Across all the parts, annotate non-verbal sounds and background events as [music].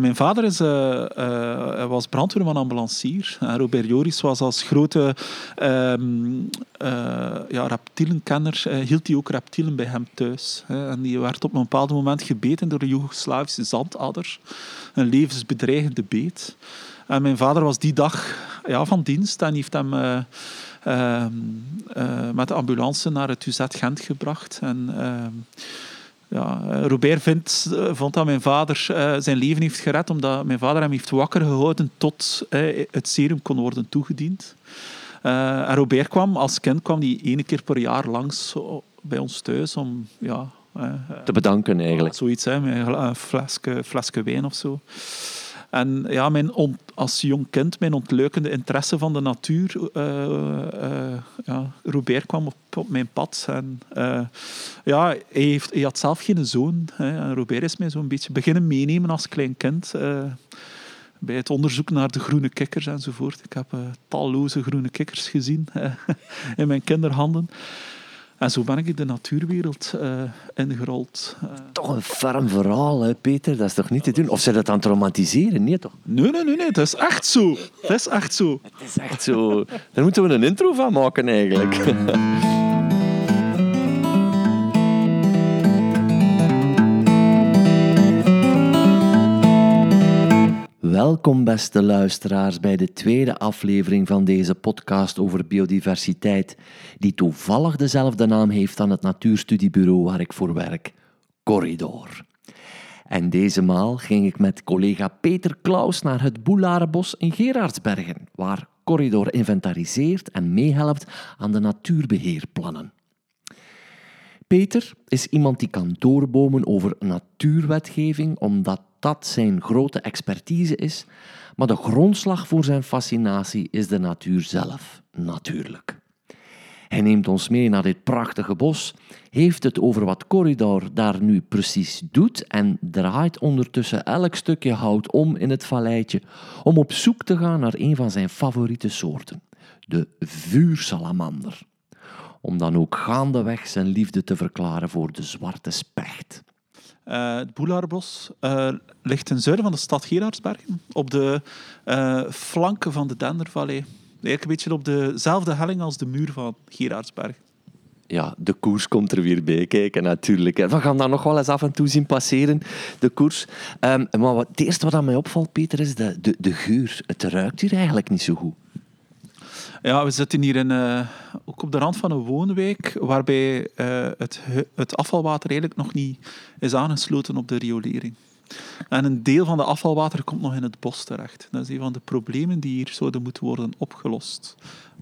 mijn vader is, uh, was brandweerman ambulancier. En Robert Joris was als grote ehm, ja, reptielenkenner, hield hij ook reptielen bij hem thuis. En die werd op een bepaald moment gebeten door een Joegoslavische zandadder. Een levensbedreigende beet. En mijn vader was die dag ja, van dienst en heeft hem ehm, met de ambulance naar het UZ Gent gebracht. En ehm, ja, eh, Robert vindt, eh, vond dat mijn vader uh, zijn leven heeft gered omdat mijn vader hem heeft wakker gehouden tot uh, het serum kon worden toegediend. en Robert kwam, als kind kwam hij ene keer per jaar langs bij ons thuis om ja, te bedanken eigenlijk. zoiets, hè, met een flesje, flesje wijn of zo. En ja, mijn als jong kind, mijn ontluikende interesse van de natuur. Uh, ja, Robert kwam op, mijn pad. En, uh, ja, hij, heeft, hij had zelf geen zoon. Hè. En Robert is mij zo'n beetje beginnen meenemen als klein kind. bij het onderzoek naar de groene kikkers enzovoort. Ik heb talloze groene kikkers gezien [laughs] in mijn kinderhanden. En zo ben ik de natuurwereld uh, ingerold. Uh, toch een ferm verhaal, hè, Peter. Dat is toch niet te doen? Of ze dat aan het romantiseren? Nee, toch? Nee, nee, nee, nee. Het is echt zo. Het is echt zo. Het is echt zo. Daar moeten we een intro van maken, eigenlijk. [laughs] Welkom, beste luisteraars, bij de tweede aflevering van deze podcast over biodiversiteit, die toevallig dezelfde naam heeft aan het natuurstudiebureau waar ik voor werk, Corridor. En deze maal ging ik met collega Peter Klaus naar het Boelarenbos in Gerardsbergen, waar Corridor inventariseert en meehelpt aan de natuurbeheerplannen. Peter is iemand die kan doorbomen over natuurwetgeving, omdat dat zijn grote expertise is, maar de grondslag voor zijn fascinatie is de natuur zelf, natuurlijk. Hij neemt ons mee naar dit prachtige bos, heeft het over wat Corridor daar nu precies doet en draait ondertussen elk stukje hout om in het valleitje om op zoek te gaan naar een van zijn favoriete soorten, de vuursalamander. Om dan ook gaandeweg zijn liefde te verklaren voor de zwarte specht. Uh, het Boelaarbos uh, ligt ten zuiden van de stad Gerardsbergen, op de uh, flanken van de Dendervallei. Eigenlijk een beetje op dezelfde helling als de muur van Gerardsbergen. Ja, de koers komt er weer bij kijken natuurlijk. We gaan daar nog wel eens af en toe zien passeren, de koers. Um, maar wat, het eerste wat aan mij opvalt, Peter, is de, de, de geur. Het ruikt hier eigenlijk niet zo goed. Ja, we zitten hier in, uh, ook op de rand van een woonwijk, waarbij uh, het, het afvalwater eigenlijk nog niet is aangesloten op de riolering. En een deel van de afvalwater komt nog in het bos terecht. Dat is een van de problemen die hier zouden moeten worden opgelost.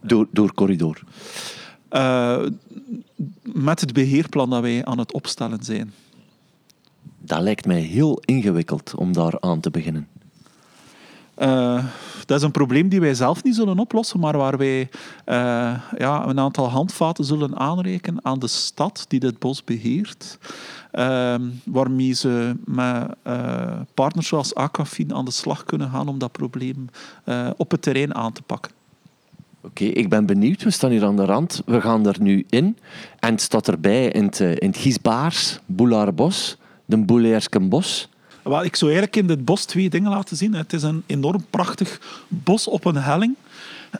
Door, door corridor? Uh, met het beheerplan dat wij aan het opstellen zijn. Dat lijkt mij heel ingewikkeld om daar aan te beginnen. Uh, dat is een probleem die wij zelf niet zullen oplossen, maar waar wij uh, ja, een aantal handvaten zullen aanreiken aan de stad die dit bos beheert. Uh, waarmee ze met uh, partners zoals Aquafin aan de slag kunnen gaan om dat probleem op het terrein aan te pakken. Oké, ik ben benieuwd. We staan hier aan de rand. We gaan er nu in. En het staat erbij in het, in het Giesbaars, Boulaarbos, de Boeleerskenbos. Wel, ik zou eigenlijk in dit bos twee dingen laten zien. Het is een enorm prachtig bos op een helling.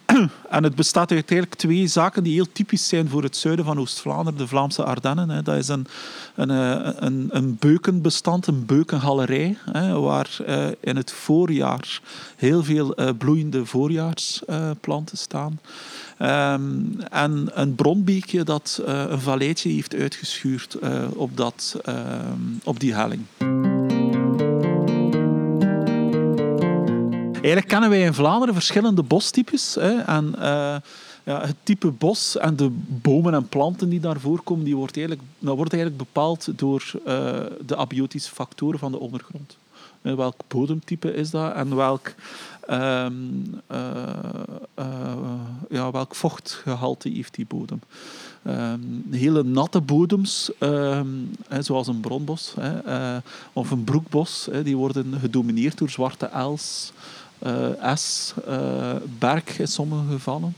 [clears throat] En het bestaat uit eigenlijk twee zaken die heel typisch zijn voor het zuiden van Oost-Vlaanderen, de Vlaamse Ardennen. Dat is een, een, eh, een, een beukenbestand, een beukengalerij, waar eh, in het voorjaar heel veel eh, bloeiende voorjaarsplanten staan. Ehm, en een bronbeekje dat een valleitje heeft uitgeschuurd op, dat, ehm, op die helling. Eigenlijk kennen wij in Vlaanderen verschillende bostypes. Hè, en uh, ja, het type bos en de bomen en planten die daar voorkomen, die wordt eigenlijk, dat wordt eigenlijk bepaald door uh, de abiotische factoren van de ondergrond. Uh, welk bodemtype is dat en welk, um, ja, welk vochtgehalte heeft die bodem. Um, hele natte bodems, hè, zoals een bronbos of een broekbos, die worden gedomineerd door zwarte els, S, uh, berg in sommige gevallen.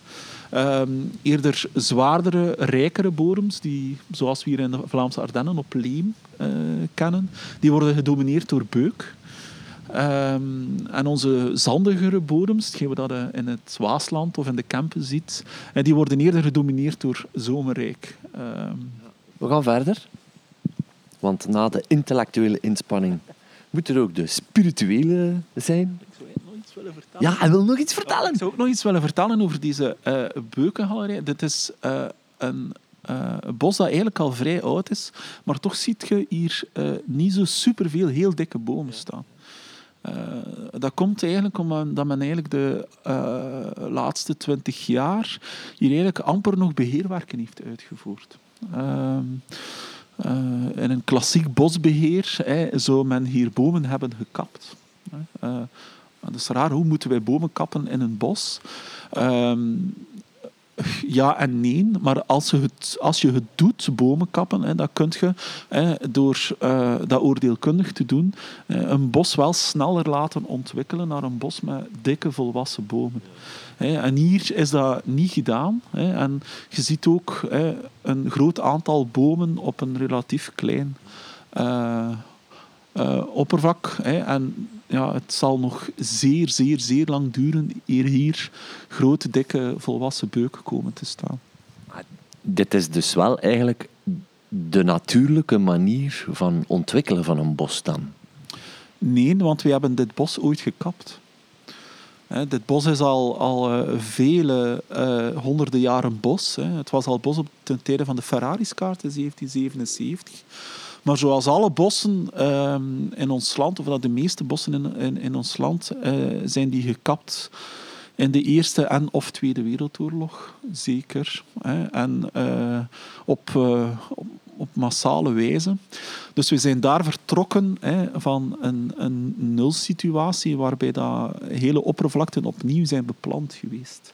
Um, eerder zwaardere, rijkere bodems, die, zoals we hier in de Vlaamse Ardennen op Leem uh, kennen, die worden gedomineerd door beuk. Ehm, en onze zandigere bodems, hetgeen we dat eh, in het Waasland of in de Kempen ziet, en die worden eerder gedomineerd door zomerrijk. Ehm, We gaan verder. Want na de intellectuele inspanning moet er ook de spirituele zijn. Iets willen vertellen. Ja, hij wil nog iets vertellen. Ik zou ook nog iets willen vertellen over deze uh, beukengalerij. Dit is uh, een uh, bos dat eigenlijk al vrij oud is, maar toch ziet je hier niet zo superveel heel dikke bomen staan. dat komt eigenlijk omdat men eigenlijk de laatste twintig jaar hier eigenlijk amper nog beheerwerken heeft uitgevoerd. Ehm, uh, in een klassiek bosbeheer hè, zou men hier bomen hebben gekapt. Uh, dat is raar, hoe moeten wij bomen kappen in een bos? Uh, ja en nee, maar als je het, als je het doet, bomen kappen, hè, kun je hè, door uh, dat oordeelkundig te doen een bos wel sneller laten ontwikkelen naar een bos met dikke volwassen bomen. En hier is dat niet gedaan. En je ziet ook een groot aantal bomen op een relatief klein uh, oppervlak. En ja, het zal nog zeer, zeer, zeer lang duren eer hier grote, dikke, volwassen beuken komen te staan. Dit is dus wel eigenlijk de natuurlijke manier van ontwikkelen van een bos dan? Nee, want we hebben dit bos ooit gekapt. Hè, dit bos is al, al uh, vele uh, honderden jaren bos. Het was al bos op ten tijde van de Ferrariskaart in 1777. Maar zoals alle bossen uh, in ons land, of dat de meeste bossen in, in, in ons land, uh, zijn die gekapt in de Eerste en of Tweede Wereldoorlog. Zeker. Hè. En op, op op massale wijze. Dus we zijn daar vertrokken hè, van een, een nulsituatie waarbij dat hele oppervlakten opnieuw zijn beplant geweest.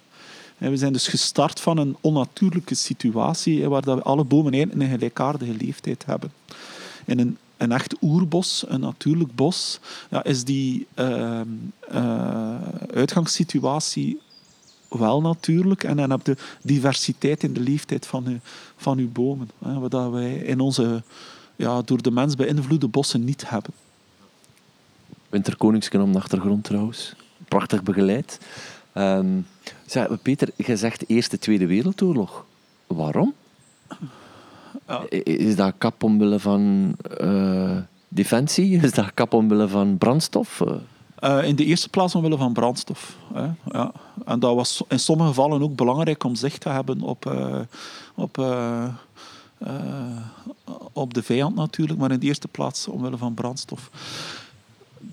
We zijn dus gestart van een onnatuurlijke situatie waar dat alle bomen eigenlijk een gelijkaardige leeftijd hebben. In een, een echt oerbos, een natuurlijk bos, ja, is die uh, uh, uitgangssituatie wel natuurlijk. En dan heb je diversiteit in de leeftijd van je, van uw bomen. Hè, wat wij in onze ja, door de mens beïnvloede bossen niet hebben. Winterkoningsken om de achtergrond trouwens. Prachtig begeleid. Um, Peter, je zegt Eerste Tweede Wereldoorlog. Waarom? Ja. Is dat kap omwille van uh, defensie? Is dat kap omwille van brandstof? Uh, in de eerste plaats omwille van brandstof. Hè. Ja. En dat was in sommige gevallen ook belangrijk om zicht te hebben op, uh, op, op de vijand natuurlijk, maar in de eerste plaats omwille van brandstof.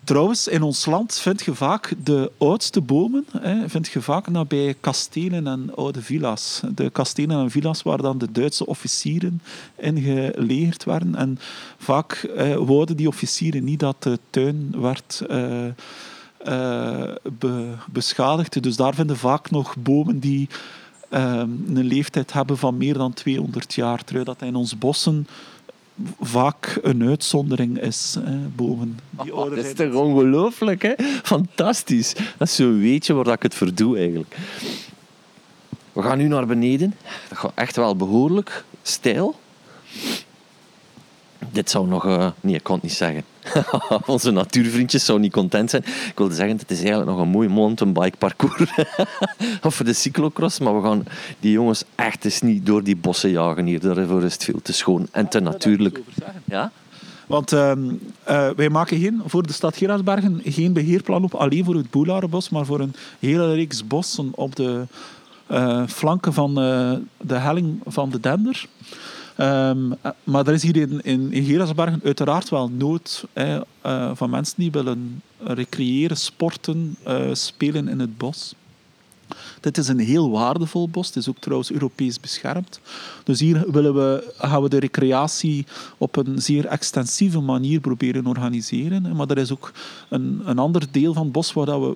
Trouwens, in ons land vind je vaak de oudste bomen hè, vind je vaak nabij kastelen en oude villa's. De kastelen en villa's waar dan de Duitse officieren in gelegerd werden. En vaak eh, wouden die officieren niet dat de tuin werd eh, be, beschadigd. Dus daar vinden vaak nog bomen die uh, een leeftijd hebben van meer dan 200 jaar. Terwijl dat in onze bossen vaak een uitzondering is, hè, bomen. Die oh, dat is toch ongelooflijk, hè? Fantastisch. Dat is zo'n weetje waar ik het voor doe, eigenlijk. We gaan nu naar beneden. Dat gaat echt wel behoorlijk stijl. Dit zou nog... Uh, nee, ik kon het niet zeggen. [laughs] Onze natuurvriendjes zouden niet content zijn. Ik wilde zeggen, het is eigenlijk nog een mooi mountainbike parcours. [laughs] of voor de cyclocross. Maar we gaan die jongens echt eens niet door die bossen jagen hier. Daarvoor is het veel te schoon en te natuurlijk. Ja? Want uh, uh, wij maken geen, voor de stad Gerardsbergen geen beheerplan op alleen voor het Boelarenbos, maar voor een hele reeks bossen op de uh, flanken van de helling van de Dender. Um, maar er is hier in, in, in uiteraard wel nood uh, van mensen die willen recreëren, sporten, uh, spelen in het bos. Dit is een heel waardevol bos. Het is ook trouwens Europees beschermd. Dus hier willen we, gaan we de recreatie op een zeer extensieve manier proberen organiseren. Maar er is ook een, een ander deel van het bos waar dat we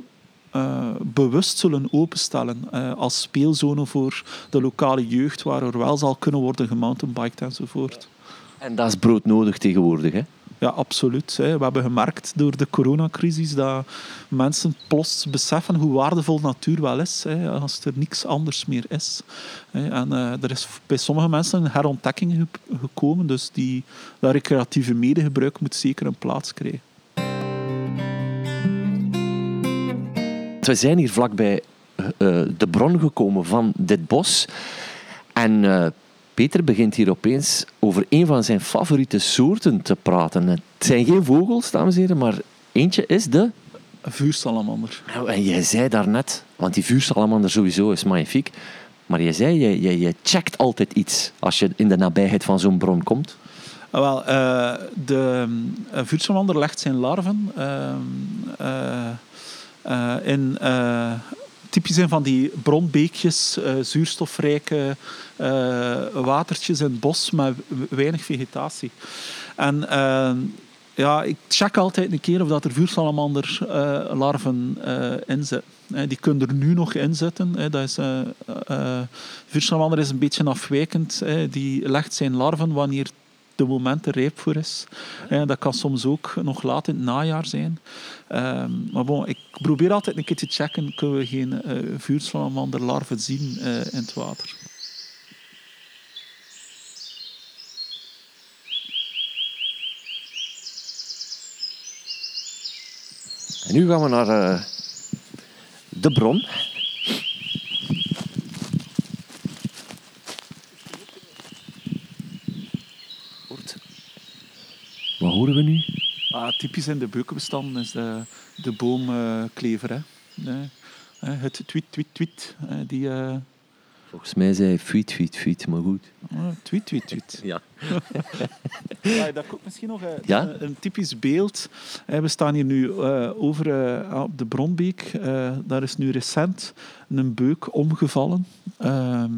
uh, bewust zullen openstellen uh, als speelzone voor de lokale jeugd, waar er wel zal kunnen worden gemountainbiked enzovoort. En dat is broodnodig tegenwoordig, hè? Ja, absoluut. Hè. We hebben gemerkt door de coronacrisis dat mensen plots beseffen hoe waardevol natuur wel is, hè, als er niks anders meer is. En uh, er is bij sommige mensen een herontdekking gekomen, dus die, dat recreatieve medegebruik moet zeker een plaats krijgen. We zijn hier vlakbij uh, de bron gekomen van dit bos. En uh, Peter begint hier opeens over een van zijn favoriete soorten te praten. Het zijn geen vogels, dames en heren, maar eentje is de... Een vuursalamander. Nou, en jij zei daarnet, want die vuursalamander sowieso is magnifiek, maar je zei, je, je, je checkt altijd iets als je in de nabijheid van zo'n bron komt. Ah, wel, uh, de vuursalamander legt zijn larven uh, in typisch zijn van die bronbeekjes, zuurstofrijke watertjes in het bos met weinig vegetatie. En ja, ik check altijd een keer of dat er vuursalamander-larven in zitten. Die kunnen er nu nog in zitten. Dat is, vuursalamander is een beetje afwijkend. Die legt zijn larven wanneer de moment er rijp voor is. dat kan soms ook nog laat in het najaar zijn. Um, maar bon, ik probeer altijd een keer te checken, kunnen we geen uh, vuursalamander-larven zien uh, in het water. En nu gaan we naar uh, de bron. Wat horen we nu? Ah, typisch in de beukenbestanden is de, de boomklever. Hè. Het tweet, tweet, tweet. Die, uh... Volgens mij zei hij tweet, tweet, tweet, maar goed. Tweet, tweet, tweet. ja. ja. Dat komt misschien nog ja? een, typisch beeld. We staan hier nu uh, over op de Bronbeek. daar is nu recent een beuk omgevallen. Ehm,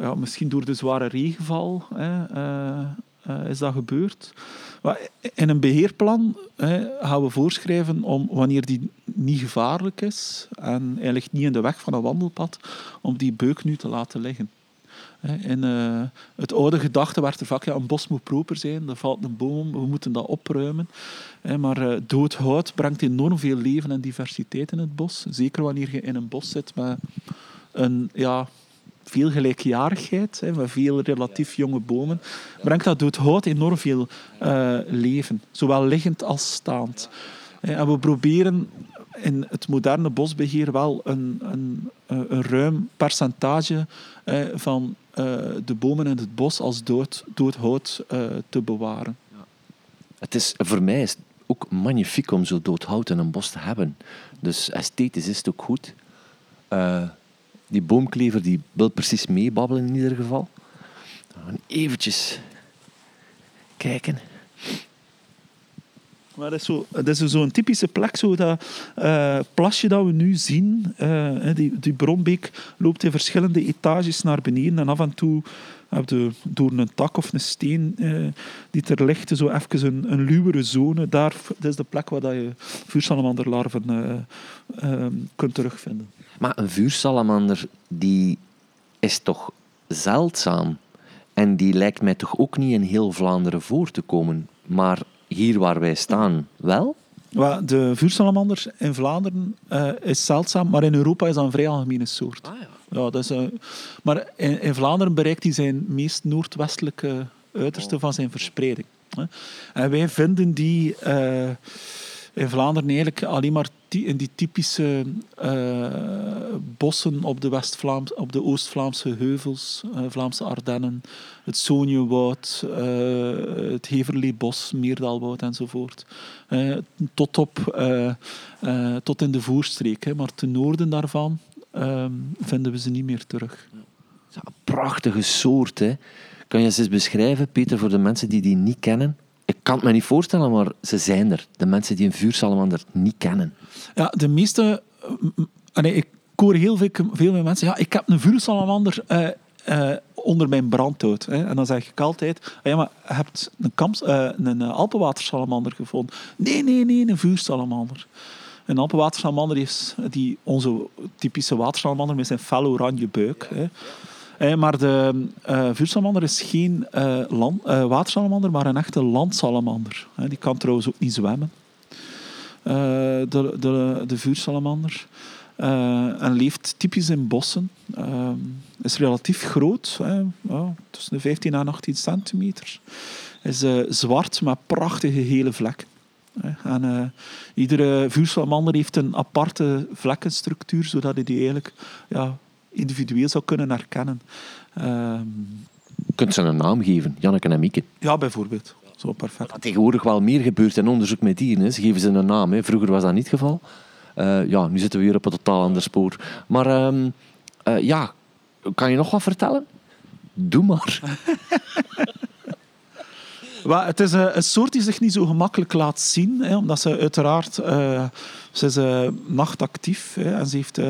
ja, misschien door de zware regenval. Hè, uh, is dat gebeurd. In een beheerplan hè, gaan we voorschrijven om wanneer die niet gevaarlijk is en hij ligt niet in de weg van een wandelpad, om die beuk nu te laten liggen. In uh, het oude gedachte werd er vaak, ja, een bos moet proper zijn, er valt een boom, we moeten dat opruimen. Maar uh, dood hout brengt enorm veel leven en diversiteit in het bos. Zeker wanneer je in een bos zit met een, ja, veel gelijkjarigheid, hè, met veel relatief jonge bomen, brengt dat dood hout enorm veel uh, leven, zowel liggend als staand. En we proberen in het moderne bosbeheer wel een, een, een ruim percentage van uh, de bomen in het bos als dood, dood hout te bewaren. Het is, voor mij is het ook magnifiek om zo dood hout in een bos te hebben. Dus esthetisch is het ook goed. Uh, die boomklever die wil precies meebabbelen in ieder geval. Eventjes kijken. Maar dat is, zo, dat zo'n typische plek, zo dat uh, plasje dat we nu zien. Uh, die, die bronbeek loopt in verschillende etages naar beneden en af en toe heb je door een tak of een steen die er ligt, zo even een, een luwere zone. Daar, dat is de plek waar je vuursalamanderlarven kunt terugvinden. Maar een vuursalamander die is toch zeldzaam. En die lijkt mij toch ook niet in heel Vlaanderen voor te komen. Maar hier waar wij staan, wel? De vuursalamander in Vlaanderen uh, is zeldzaam, maar in Europa is dat een vrij algemene soort. Ah, ja. Ja, dat is, uh, maar in, in, Vlaanderen bereikt hij zijn meest noordwestelijke uiterste oh. van zijn verspreiding. En wij vinden die... Uh, in Vlaanderen eigenlijk alleen maar in die typische uh, bossen op de, West op de Oost-Vlaamse heuvels, uh, Vlaamse Ardennen, het Soonjewoud, uh, het Heverleebos, Meerdalwoud enzovoort. tot, op, tot in de voerstreek. Hè. Maar ten noorden daarvan ehm, vinden we ze niet meer terug. Ja, prachtige soort. Hè. Kan je eens beschrijven, Peter, voor de mensen die die niet kennen? Ik kan het me niet voorstellen, maar ze zijn er. De mensen die een vuursalamander niet kennen. Ja, de meeste... Uh, nee, ik hoor heel veel, veel mensen... Ja, ik heb een vuursalamander uh, uh, onder mijn brandhout. Hè. En dan zeg ik altijd... Ah, ja, maar je hebt een, kamps, een alpenwatersalamander gevonden. Nee, nee, nee, een vuursalamander. Een alpenwatersalamander is die, onze typische watersalamander met zijn fel oranje buik. Hè. Eh, maar de uh, vuursalamander is geen uh, land, uh, watersalamander, maar een echte landsalamander. die kan trouwens ook niet zwemmen. de, de, de vuursalamander. en leeft typisch in bossen. is relatief groot, tussen de 15 en 18 centimeter. Is zwart met prachtige gele vlekken. En iedere vuursalamander heeft een aparte vlekkenstructuur, zodat je die eigenlijk ja, individueel zou kunnen herkennen. Uh, Kunt ze een naam geven, Janneke en Mieke? Ja, bijvoorbeeld. Zo perfect. Wat tegenwoordig wel meer gebeurt in onderzoek met dieren. Ze geven ze een naam. Hè. Vroeger was dat niet het geval. Uh, ja, nu zitten we weer op een totaal ander spoor. Maar um, ja, kan je nog wat vertellen? Doe maar. [laughs] well, het is een, een, soort die zich niet zo gemakkelijk laat zien, hè, omdat ze uiteraard... Uh, ze is nachtactief hè, en ze heeft...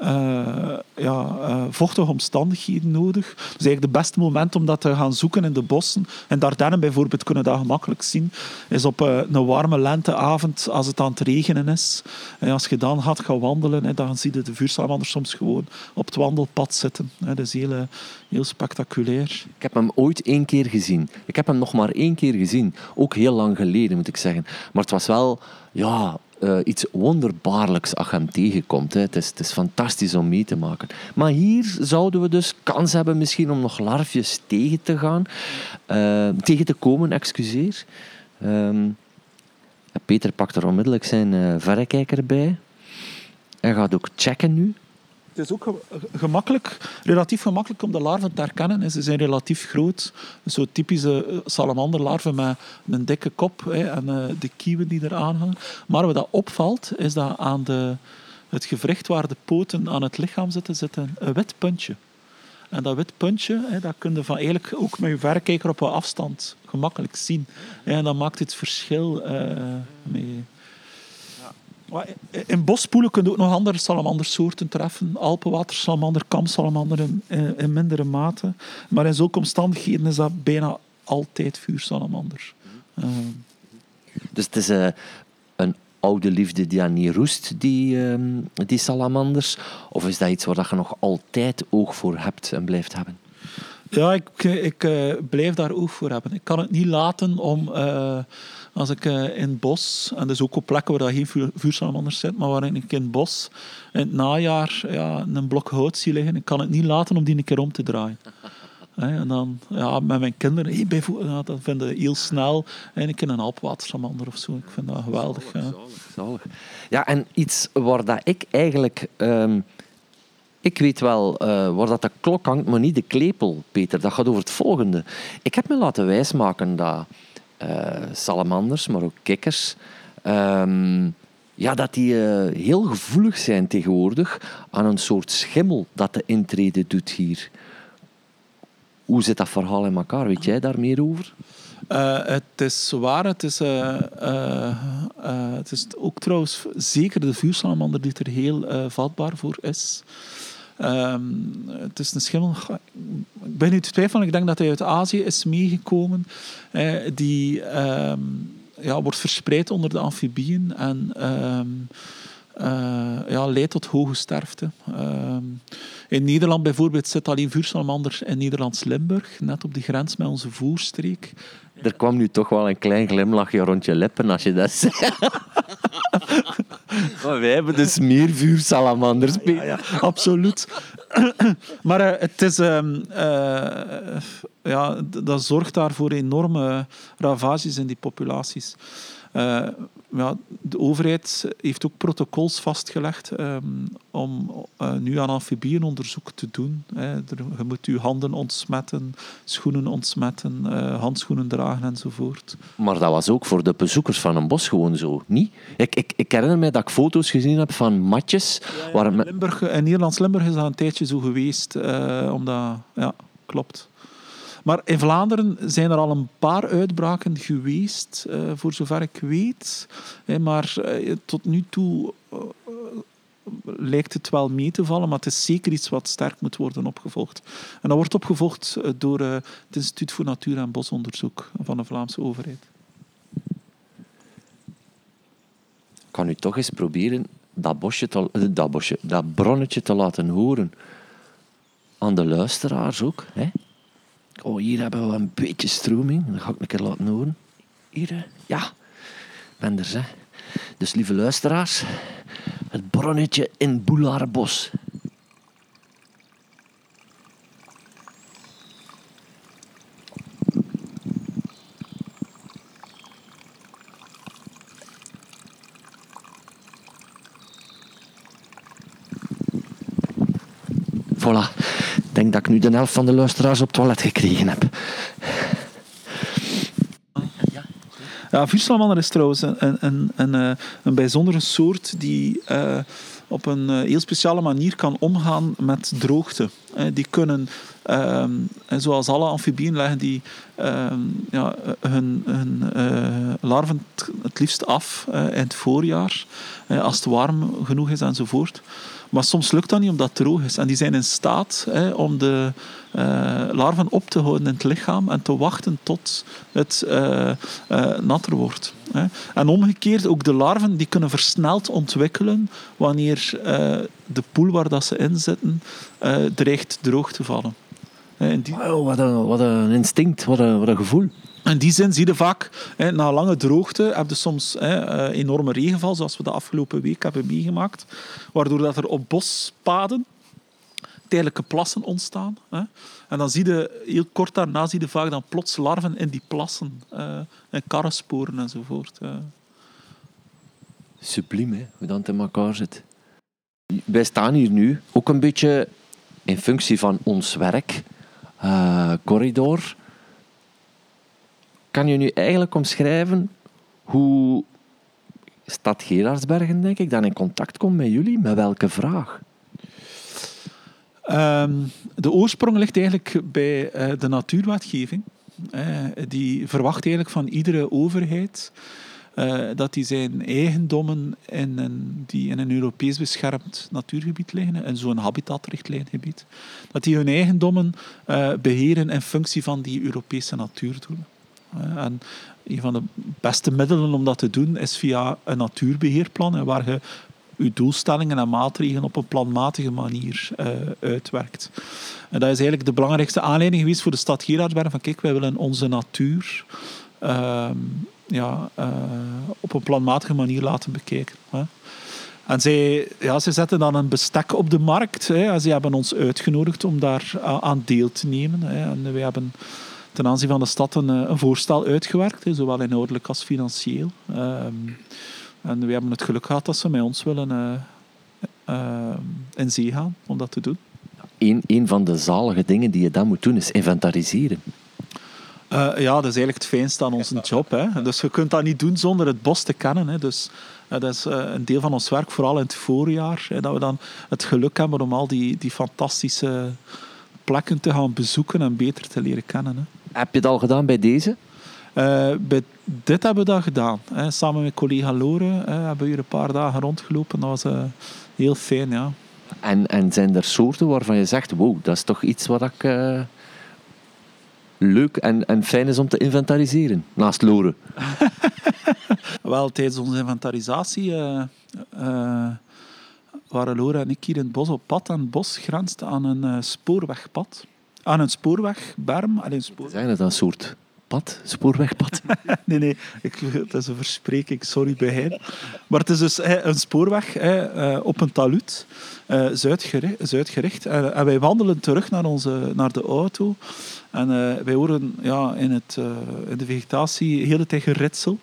Uh, ja, uh, vochtige omstandigheden nodig. Dus eigenlijk het beste moment om dat te gaan zoeken in de bossen. En Dardenne bijvoorbeeld kunnen dat gemakkelijk zien. Is op uh, een warme lenteavond als het aan het regenen is. En als je dan gaat gaan wandelen, hè, dan zie je de vuursalamanders soms gewoon op het wandelpad zitten. Dat is heel, heel spectaculair. Ik heb hem ooit één keer gezien. Ik heb hem nog maar één keer gezien. Ook heel lang geleden, moet ik zeggen. Maar het was wel... Ja, uh, iets wonderbaarlijks als je hem tegenkomt. Hè. Het, is, het is fantastisch om mee te maken. Maar hier zouden we dus kans hebben misschien om nog larfjes tegen te gaan. Uh, tegen te komen, excuseer. Um, Peter pakt er onmiddellijk zijn uh, verrekijker bij. Hij gaat ook checken nu is ook gemakkelijk, relatief gemakkelijk om de larven te herkennen. Ze zijn relatief groot. Zo typische eh, salamanderlarven met een dikke kop en eh, de kieuwen die eraan hangen. Maar wat dat opvalt, is dat aan de, het gewricht waar de poten aan het lichaam zitten, zit een, wit puntje. En dat wit puntje, dat kun je van eigenlijk ook met je verrekijker op een afstand gemakkelijk zien. En dat maakt het verschil uh, mee. In bospoelen kun je ook nog andere salamandersoorten treffen. Alpenwatersalamander, kamsalamander in, in, mindere mate. Maar in zulke omstandigheden is dat bijna altijd vuursalamander. Uh. Dus het is uh, een oude liefde die aan niet roest, die, uh, die salamanders? Of is dat iets waar je nog altijd oog voor hebt en blijft hebben? Ja, ik, ik uh, blijf daar oog voor hebben. Ik kan het niet laten om als ik uh, in het bos, en dus ook op plekken waar geen vuur, vuursalamanders zit, maar waar ik in het bos in het najaar ja, een blok hout zie liggen, ik kan het niet laten om die een keer om te draaien. [laughs] en dan ja, met mijn kinderen, hey, bijvoorbeeld, ja, dan vinden heel snel een een alpwatersalamander of zo. Ik vind dat geweldig. Zalig, zalig. Ja, en iets waar dat ik eigenlijk... Um, ik weet wel uh, waar dat de klok hangt, maar niet de klepel, Peter. Dat gaat over het volgende. Ik heb me laten wijsmaken dat salamanders, maar ook kikkers. Um, ja, dat die uh, heel gevoelig zijn tegenwoordig aan een soort schimmel dat de intrede doet hier. Hoe zit dat verhaal in elkaar? Weet jij daar meer over? Uh, het is waar. Het is, het is ook trouwens zeker de vuursalamander die er heel vatbaar voor is. Um, het is een schimmel. Ik ben nu te twijfelen. Ik denk dat hij uit Azië is meegekomen. Die um, ja, wordt verspreid onder de amfibieën en um, uh, ja, leidt tot hoge sterfte. in Nederland bijvoorbeeld zit alleen vuursalamander in Nederlands Limburg, net op de grens met onze voerstreek. Er kwam nu toch wel een klein glimlachje rond je lippen als je dat zei. [laughs] maar wij hebben dus meer vuursalamanders. Ja, ja, ja, absoluut. [coughs] maar uh, het is... Um, uh, ja, dat zorgt daarvoor enorme ravages in die populaties. Uh, ja, de overheid heeft ook protocols vastgelegd um, om nu aan amfibieënonderzoek te doen. Hè. Je moet je handen ontsmetten, schoenen ontsmetten, handschoenen dragen enzovoort. Maar dat was ook voor de bezoekers van een bos gewoon zo, niet? Ik, ik, ik herinner mij dat ik foto's gezien heb van matjes. Ja, waar in, Limburg, in Nederlands-Limburg is dat een tijdje zo geweest, omdat... Ja, klopt. Maar in Vlaanderen zijn er al een paar uitbraken geweest, uh, voor zover ik weet. maar uh, tot nu toe uh, lijkt het wel mee te vallen, maar het is zeker iets wat sterk moet worden opgevolgd. En dat wordt opgevolgd door het Instituut voor Natuur- en Bosonderzoek van de Vlaamse overheid. Ik kan u toch eens proberen dat, bosje te, dat, bosje, dat bronnetje te laten horen aan de luisteraars ook. Hè? Oh, hier hebben we een beetje stroming. Dat ga ik een keer laten horen. Hier, ja. Ben er, hè. Dus lieve luisteraars, het bronnetje in Boelaarbos. Voilà. Denk dat ik nu de helft van de luisteraars op het toilet gekregen heb. Ja, is trouwens een, een, een, een, een bijzondere soort die uh, op een uh, heel speciale manier kan omgaan met droogte. Uh, die kunnen, um, zoals alle amfibieën, leggen die um, ja, hun, hun larven het liefst af in het voorjaar, als het warm genoeg is enzovoort. Maar soms lukt dat niet omdat het droog is. En die zijn in staat hè, om de uh, larven op te houden in het lichaam en te wachten tot het uh, uh, natter wordt. Hè. En omgekeerd, ook de larven die kunnen versneld ontwikkelen wanneer de poel waar dat ze in zitten dreigt droog te vallen. Wat, een, wat een instinct, wat een gevoel. In die zin zie je vaak, hè, na lange droogte, heb soms hè, enorme regenval, zoals we de afgelopen week hebben meegemaakt, waardoor dat er op bospaden tijdelijke plassen ontstaan. Hè. En dan zie je, heel kort daarna, zie je vaak dan plots larven in die plassen. Uh, en karrensporen enzovoort. Subliem, hè, hoe dat in elkaar zit. Wij staan hier nu ook een beetje in functie van ons werk. Uh, corridor. Kan je nu eigenlijk omschrijven hoe Stad Gerardsbergen, denk ik, dan in contact komt met jullie? Met welke vraag? Um, de oorsprong ligt eigenlijk bij uh, de natuurwetgeving. Uh, die verwacht eigenlijk van iedere overheid uh, dat die zijn eigendommen in die in een Europees beschermd natuurgebied liggen, in zo'n habitatrichtlijngebied, dat die hun eigendommen beheren in functie van die Europese natuurdoelen. En een van de beste middelen om dat te doen is via een natuurbeheerplan, waar je uw doelstellingen en maatregelen op een planmatige manier uh, uitwerkt. En dat is eigenlijk de belangrijkste aanleiding geweest voor de stad Gerardsberg van kijk, wij willen onze natuur uh, ja, uh, op een planmatige manier laten bekijken. Hè. En zij, ja, zij zetten dan een bestek op de markt. Hè, ze hebben ons uitgenodigd om daar aan deel te nemen. Hè. En wij hebben ten aanzien van de stad een, een voorstel uitgewerkt, hè, zowel inhoudelijk als financieel. Ehm, en we hebben het geluk gehad dat ze met ons willen uh, uh, in zee gaan om dat te doen. Een, een van de zalige dingen die je dan moet doen is inventariseren. Uh, ja, dat is eigenlijk het fijnste aan onze job. Hè. Dus je kunt dat niet doen zonder het bos te kennen. Hè. Dus dat is een deel van ons werk, vooral in het voorjaar. Hè, dat we dan het geluk hebben om al die, die fantastische plekken te gaan bezoeken en beter te leren kennen. Hè. Heb je het al gedaan bij deze? Uh, bij dit hebben we dat gedaan. Hè. Samen met collega Lore hè, hebben we hier een paar dagen rondgelopen. Dat was uh, heel fijn, ja. En, en zijn er soorten waarvan je zegt, wow, dat is toch iets wat ik... Uh, leuk en, en fijn is om te inventariseren, naast Lore? [laughs] Wel, tijdens onze inventarisatie waren Lore en ik hier in het bos op pad. En het bos grenst aan een spoorwegpad. Aan een spoorwegberm. Alleen spoor... Zijn het een soort pad, spoorwegpad? [laughs] nee, nee, ik, dat is een verspreking, sorry bij hen. Maar het is dus een spoorweg eh, op een talud, uh, zuidgericht. zuidgericht. En, wij wandelen terug naar, onze, naar de auto. En uh, wij horen ja, in, het, in de vegetatie de hele tijd geritsel.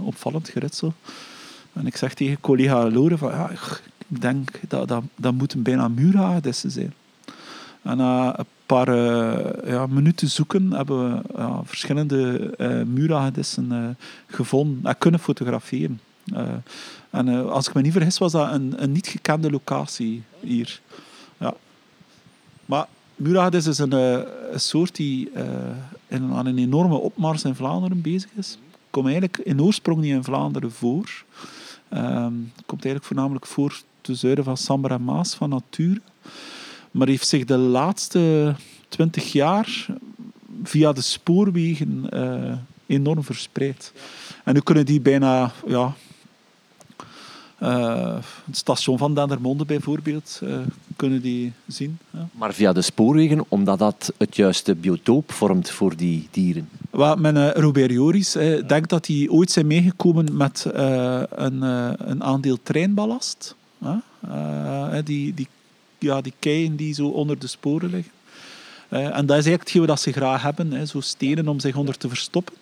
opvallend geritsel. En ik zeg tegen collega Lore van, ja, ik denk dat dat, dat moeten bijna muurhagedissen zijn. En na een paar uh, ja, minuten zoeken hebben we ja, verschillende muurhagedissen uh, gevonden en kunnen fotograferen. en als ik me niet vergis, was dat een, een niet gekende locatie hier. Ja. Maar muurhagedis is een, een, soort die in, aan een enorme opmars in Vlaanderen bezig is. Komt eigenlijk in oorsprong niet in Vlaanderen voor. Um, komt eigenlijk voornamelijk voor te zuiden van Samber en Maas van Nature maar heeft zich de laatste twintig jaar via de spoorwegen uh, enorm verspreid. En nu kunnen die bijna, ja, uh, het station van Dendermonde bijvoorbeeld, uh, kunnen die zien. Ja. Maar via de spoorwegen, omdat dat het juiste biotoop vormt voor die dieren? Uh, Robert Joris denkt dat die ooit zijn meegekomen met een, een aandeel treinballast. die, die ja, die keien die zo onder de sporen liggen. Uh, en dat is eigenlijk hetgeen wat ze graag hebben, hè, zo stenen om zich onder te verstoppen.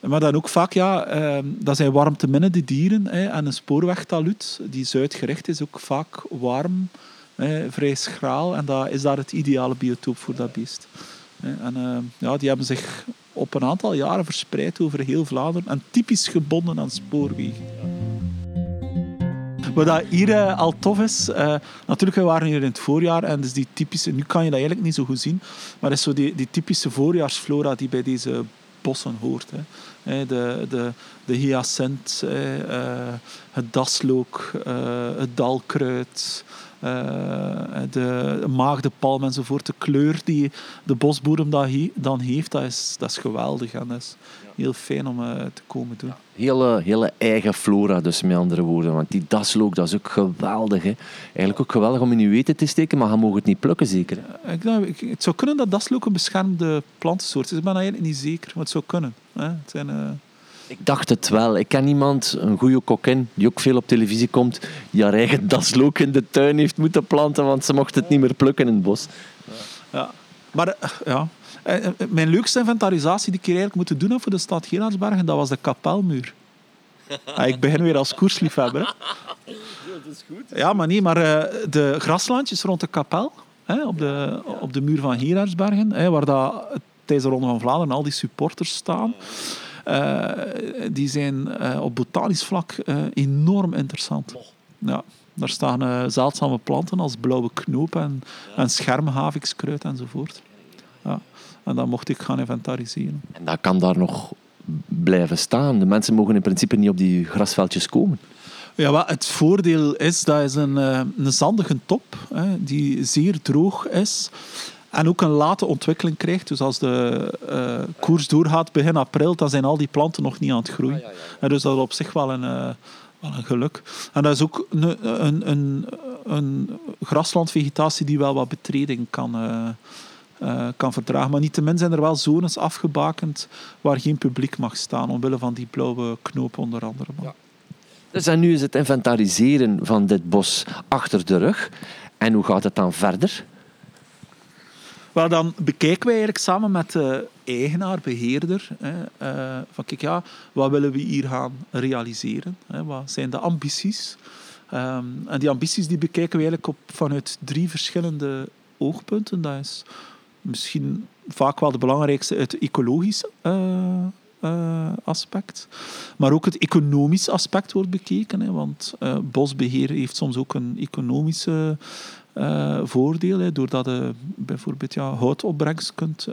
Maar dan ook vaak, ja, uh, dat zijn warmteminnende dieren. Hè, en een spoorwegtaluut, die zuidgericht is, ook vaak warm hè, vrij schraal. En dat is daar het ideale biotoop voor dat beest. En eh, ja, die hebben zich op een aantal jaren verspreid over heel Vlaanderen en typisch gebonden aan spoorwegen. Wat dat hier uh, al tof is, uh, natuurlijk, we waren hier in het voorjaar en dus die typische, nu kan je dat eigenlijk niet zo goed zien, maar is zo die, die typische voorjaarsflora die bij deze bossen hoort. Hè. De, de, de hyacint, het daslook, het dalkruid, de maagdepalm enzovoort. De kleur die de bosboerem dan heeft, dat is, dat is geweldig en dat is heel fijn om te komen doen. Hele, hele eigen flora, dus met andere woorden. Want die daslook, dat is ook geweldig. Hè. Eigenlijk ook geweldig om in je weten te steken, maar je mag het niet plukken, zeker. Ik, ik, het zou kunnen dat daslook een beschermde plantensoort is. Ik ben eigenlijk niet zeker, maar het zou kunnen. Hè. Het zijn, uh... Ik dacht het wel. Ik ken iemand, een goede kokin, die ook veel op televisie komt, die haar eigen [laughs] daslook in de tuin heeft moeten planten, want ze mocht het niet meer plukken in het bos. Ja, maar uh, ja, eh, mijn leukste inventarisatie die ik hier eigenlijk moeten doen voor de stad Gerardsbergen, dat was de kapelmuur. Ah, ik begin weer als koersliefhebber. Ja, dat is goed. Ja, maar nee, maar uh, de graslandjes rond de kapel, hè, op, de, op de muur van Gerardsbergen, hè, waar dat, tijdens de Ronde van Vlaanderen al die supporters staan, uh, die zijn uh, op botanisch vlak enorm interessant. Ja, daar staan zeldzame planten als blauwe knoop en, ja. en schermhavikskruid enzovoort. En dan mocht ik gaan inventariseren. En dat kan daar nog blijven staan. De mensen mogen in principe niet op die grasveldjes komen. Ja, wat het voordeel is, dat is een, een zandige top hè, die zeer droog is. En ook een late ontwikkeling krijgt. Dus als de uh, koers doorgaat begin april, dan zijn al die planten nog niet aan het groeien. Ja, ja, ja. Dus dat is op zich wel een, uh, wel een geluk. En dat is ook een, een, een, een graslandvegetatie die wel wat betreding kan, uh, uh, kan verdragen. Maar niettemin zijn er wel zones afgebakend waar geen publiek mag staan, omwille van die blauwe knoop onder andere. Ja. Dus en nu is het inventariseren van dit bos achter de rug. En hoe gaat het dan verder? Wel, dan bekijken wij eigenlijk samen met de eigenaar, beheerder, hè, uh, van kijk, ja, wat willen we hier gaan realiseren? Hè, wat zijn de ambities? Um, en die ambities die bekijken we eigenlijk op, vanuit drie verschillende oogpunten. Dat is misschien vaak wel de belangrijkste het ecologisch uh, uh, aspect. Maar ook het economisch aspect wordt bekeken. Hè, want uh, bosbeheer heeft soms ook een economische voordeel. Hè, doordat je bijvoorbeeld ja, houtopbrengst kunt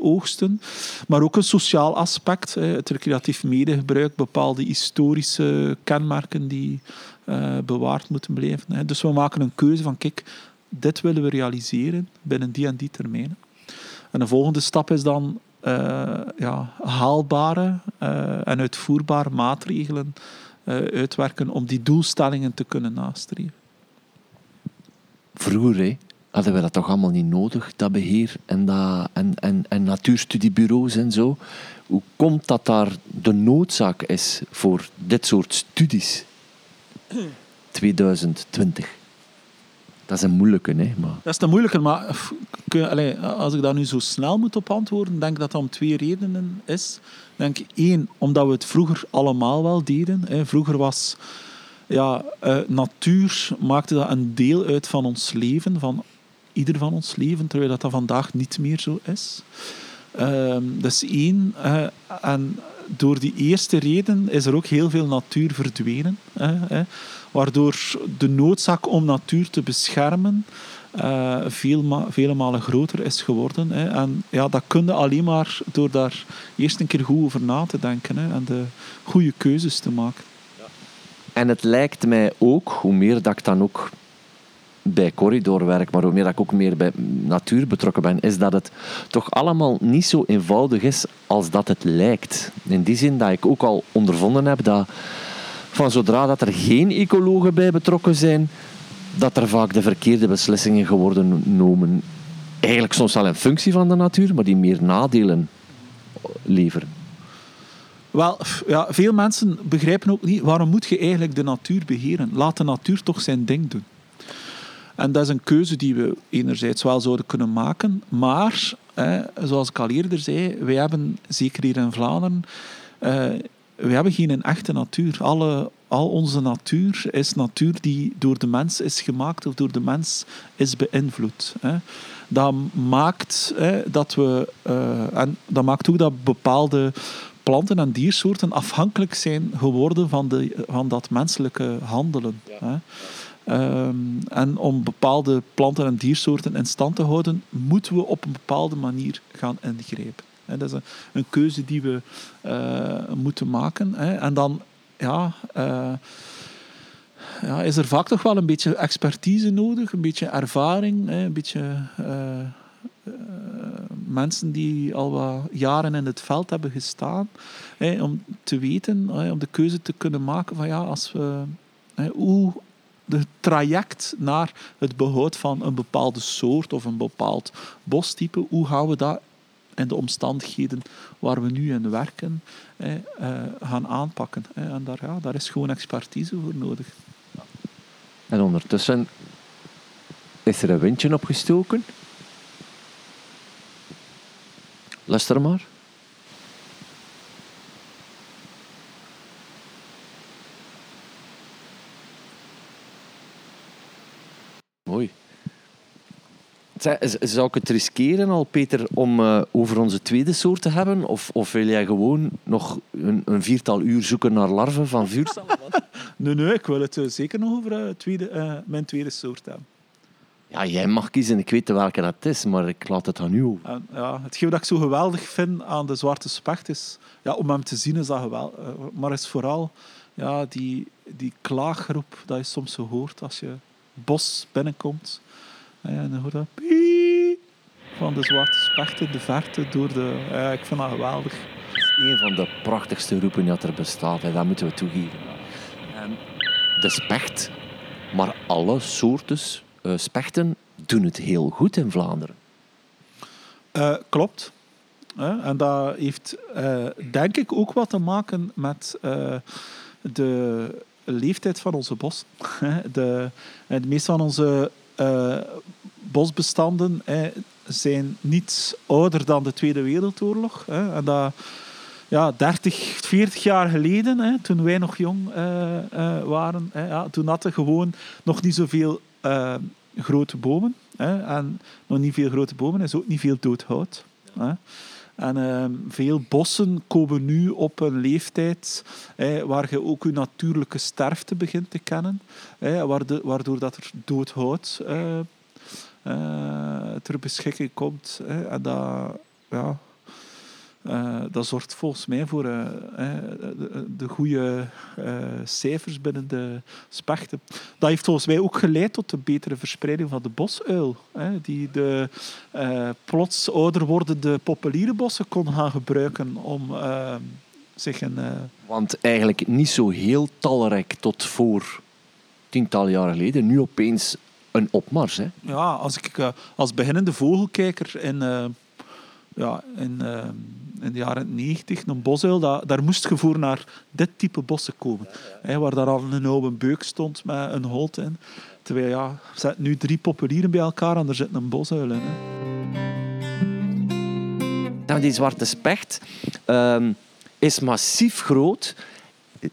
oogsten. Maar ook een sociaal aspect. Hè, het recreatief medegebruik, bepaalde historische kenmerken die bewaard moeten blijven. Hè. Dus we maken een keuze van kijk, dit willen we realiseren binnen die en die termijnen. En de volgende stap is dan uh, ja, haalbare uh, en uitvoerbare maatregelen uh, uitwerken om die doelstellingen te kunnen nastreven. Vroeger hè, hadden we dat toch allemaal niet nodig, dat beheer en, dat, en, en, en natuurstudiebureaus en zo. Hoe komt dat daar de noodzaak is voor dit soort studies? [clears throat] 2020. Dat is een moeilijke, hè? Maar... Dat is een moeilijke, maar allez, als ik daar nu zo snel moet op antwoorden, denk ik dat dat om twee redenen is. Denk één, omdat we het vroeger allemaal wel deden. Hè. Vroeger was ja, uh, natuur maakte dat een deel uit van ons leven, van ieder van ons leven, terwijl dat, dat vandaag niet meer zo is. Uh, dat is één. Uh, en door die eerste reden is er ook heel veel natuur verdwenen. Waardoor de noodzaak om natuur te beschermen uh, veel, vele malen groter is geworden. Hè. En ja, dat kun je alleen maar door daar eerst een keer goed over na te denken hè, en de goede keuzes te maken. En het lijkt mij ook, hoe meer dat ik dan ook bij corridor werk, maar hoe meer dat ik ook meer bij natuur betrokken ben, is dat het toch allemaal niet zo eenvoudig is als dat het lijkt. In die zin dat ik ook al ondervonden heb dat van zodra dat er geen ecologen bij betrokken zijn, dat er vaak de verkeerde beslissingen geworden genomen. Eigenlijk soms wel in functie van de natuur, maar die meer nadelen leveren. Wel, ja, veel mensen begrijpen ook niet waarom moet je eigenlijk de natuur beheren. Laat de natuur toch zijn ding doen. En dat is een keuze die we enerzijds wel zouden kunnen maken, maar zoals ik al eerder zei, wij hebben zeker hier in Vlaanderen eh, we hebben geen echte natuur. Alle, al onze natuur is natuur die door de mens is gemaakt of door de mens is beïnvloed. Hè. Dat maakt hè, dat we uh, en dat maakt ook dat bepaalde planten en diersoorten afhankelijk zijn geworden van, de, van dat menselijke handelen. Hè. Um, en om bepaalde planten en diersoorten in stand te houden, moeten we op een bepaalde manier gaan ingrijpen. Dat is een, keuze die we uh, moeten maken. En dan ja, uh, ja, is er vaak toch wel een beetje expertise nodig, een beetje ervaring, een beetje uh, mensen die al wat jaren in het veld hebben gestaan, om te weten, om de keuze te kunnen maken van ja, als we, hoe de traject naar het behoud van een bepaalde soort of een bepaald bostype, hoe gaan we dat in de omstandigheden waar we nu in werken eh, gaan aanpakken. En daar, ja, daar is gewoon expertise voor nodig. En ondertussen is er een windje opgestoken. Luister maar. Mooi. Zou ik het riskeren al, Peter, om uh, over onze tweede soort te hebben? Of, of wil jij gewoon nog een, een viertal uur zoeken naar larven van vuurcellen? [laughs] nee, nee, ik wil het uh, zeker nog over uh, tweede, mijn tweede soort hebben. Ja, jij mag kiezen. Ik weet welke dat is, maar ik laat het aan u over. En, ja, hetgeen dat ik zo geweldig vind aan de zwarte specht is... Ja, om hem te zien is dat geweldig. maar is vooral ja, die, die klaaggroep dat je soms zo hoort als je bos binnenkomt en dan hoor je piep van de zwarte specht in de verte door de... Ja, ik vind dat geweldig. Dat is een van de prachtigste roepen dat er bestaat. Hè. Dat moeten we toegeven. De specht, maar alle soorten uh, spechten doen het heel goed in Vlaanderen. Uh, klopt. Uh, en dat heeft denk ik ook wat te maken met de leeftijd van onze bos. [laughs] de, de meeste van onze bosbestanden zijn niet ouder dan de Tweede Wereldoorlog. Hè, en dat, ja, 30, 40 jaar geleden, hè, toen wij nog jong uh, uh, waren, hè, ja, toen hadden we gewoon nog niet zoveel grote bomen. Hè, en nog niet veel grote bomen is ook niet veel dood hout. Hè. En uh, veel bossen komen nu op een leeftijd waar je ook je natuurlijke sterfte begint te kennen. waardoor dat er dood hout uh, uh, ter beschikking komt. en dat, ja, uh, dat zorgt volgens mij voor uh, de, de goede cijfers binnen de spechten. Dat heeft volgens mij ook geleid tot een betere verspreiding van de bosuil. Hè, die de plots ouder wordende populiere bossen kon gaan gebruiken om zich een... Want eigenlijk niet zo heel talrijk tot voor tientallen jaren geleden. Nu opeens een opmars. Hè? Ja, als ik als beginnende vogelkijker in ja, in, uh, in de jaren 90, een bosuil, dat, daar moest je voor naar dit type bossen komen. Hè, waar daar al een oude beuk stond met een holt in. Terwijl, ja, zetten nu drie populieren bij elkaar en er zit een bosuil in. Hè. Nou, die zwarte specht uh, is massief groot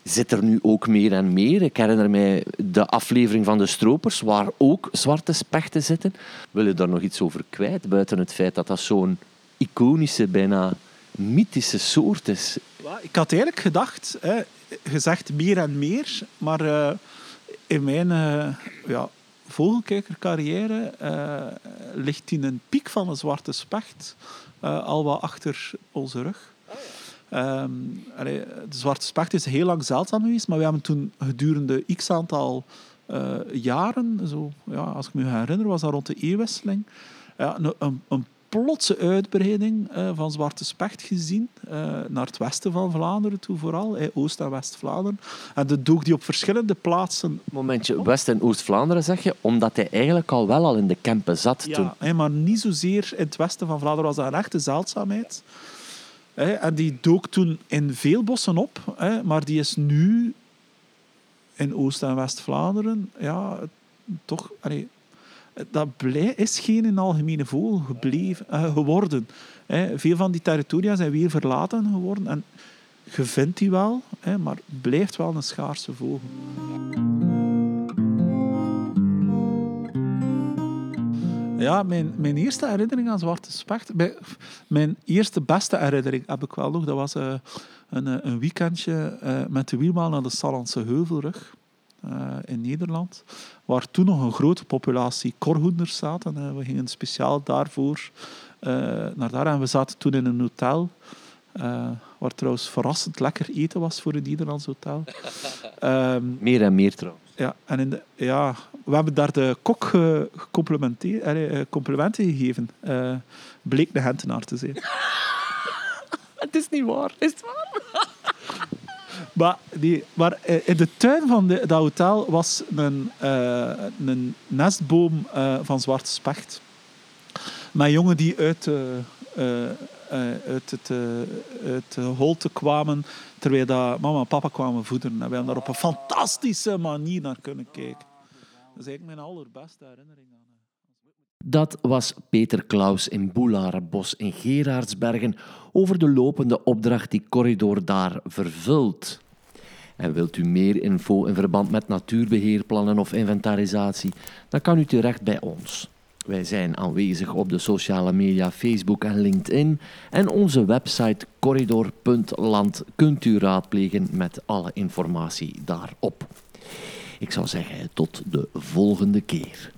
zit er nu ook meer en meer. Ik herinner mij de aflevering van de Stropers, waar ook zwarte spechten zitten. Wil je daar nog iets over kwijt, buiten het feit dat dat zo'n iconische, bijna mythische soort is. Ik had eigenlijk gedacht, hè, gezegd meer en meer, maar uh, in mijn uh, vogelkijkercarrière uh, ligt in een piek van een zwarte specht al wat achter onze rug. Um, allee, de zwarte specht is heel lang zeldzaam geweest, maar we hebben toen gedurende x aantal jaren, zo, ja, als ik me herinner, was dat rond de eeuwwisseling, ja, een, een plotse uitbreiding uh, van zwarte specht gezien. Uh, naar het westen van Vlaanderen toe vooral, eh, Oost- en West-Vlaanderen. En de doog die op verschillende plaatsen... Momentje, West- en Oost-Vlaanderen zeg je, omdat hij eigenlijk al wel al in de Kempen zat ja, toen. maar niet zozeer in het westen van Vlaanderen was dat een echte zeldzaamheid. En die dook toen in veel bossen op, maar die is nu in Oost- en West-Vlaanderen ja, toch dat blij is geen algemene vogel gebleven, uh, geworden. veel van die territoria zijn weer verlaten geworden. En je vindt die wel, hè, maar blijft wel een schaarse vogel. Ja, mijn, mijn eerste herinnering aan Zwarte Specht... Mijn eerste beste herinnering heb ik wel nog. Dat was eh, een, eh, een weekendje eh, met de wielbaan naar de Sallandse Heuvelrug in Nederland. Waar toen nog een grote populatie korhoenders zaten. We gingen speciaal daarvoor naar daar. En we zaten toen in een hotel... waar trouwens verrassend lekker eten was voor een Nederlands hotel. [laughs] Ehm, Meer en meer trouwens. Ja, en in de, ja, we hebben daar de kok ge- eh, complimenten gegeven. Eh, bleek de Gentenaar te zijn. [laughs] Het is niet waar. Is het waar? [laughs] Maar, die, maar eh, in de tuin van de, dat hotel was een, eh, een nestboom eh, van zwarte specht. Met jongen die uit, eh, eh, eh, uit het, eh, uit de holte kwamen, terwijl dat mama en papa kwamen voederen. En wij hebben daar op een fantastische manier naar kunnen kijken. Dat is eigenlijk mijn allerbeste herinnering aan. Dat was Peter Klaus in Boelarenbos in Gerardsbergen over de lopende opdracht die Corridor daar vervult. En wilt u meer info in verband met natuurbeheerplannen of inventarisatie, dan kan u terecht bij ons. Wij zijn aanwezig op de sociale media Facebook en LinkedIn en onze website corridor.land kunt u raadplegen met alle informatie daarop. Ik zou zeggen tot de volgende keer.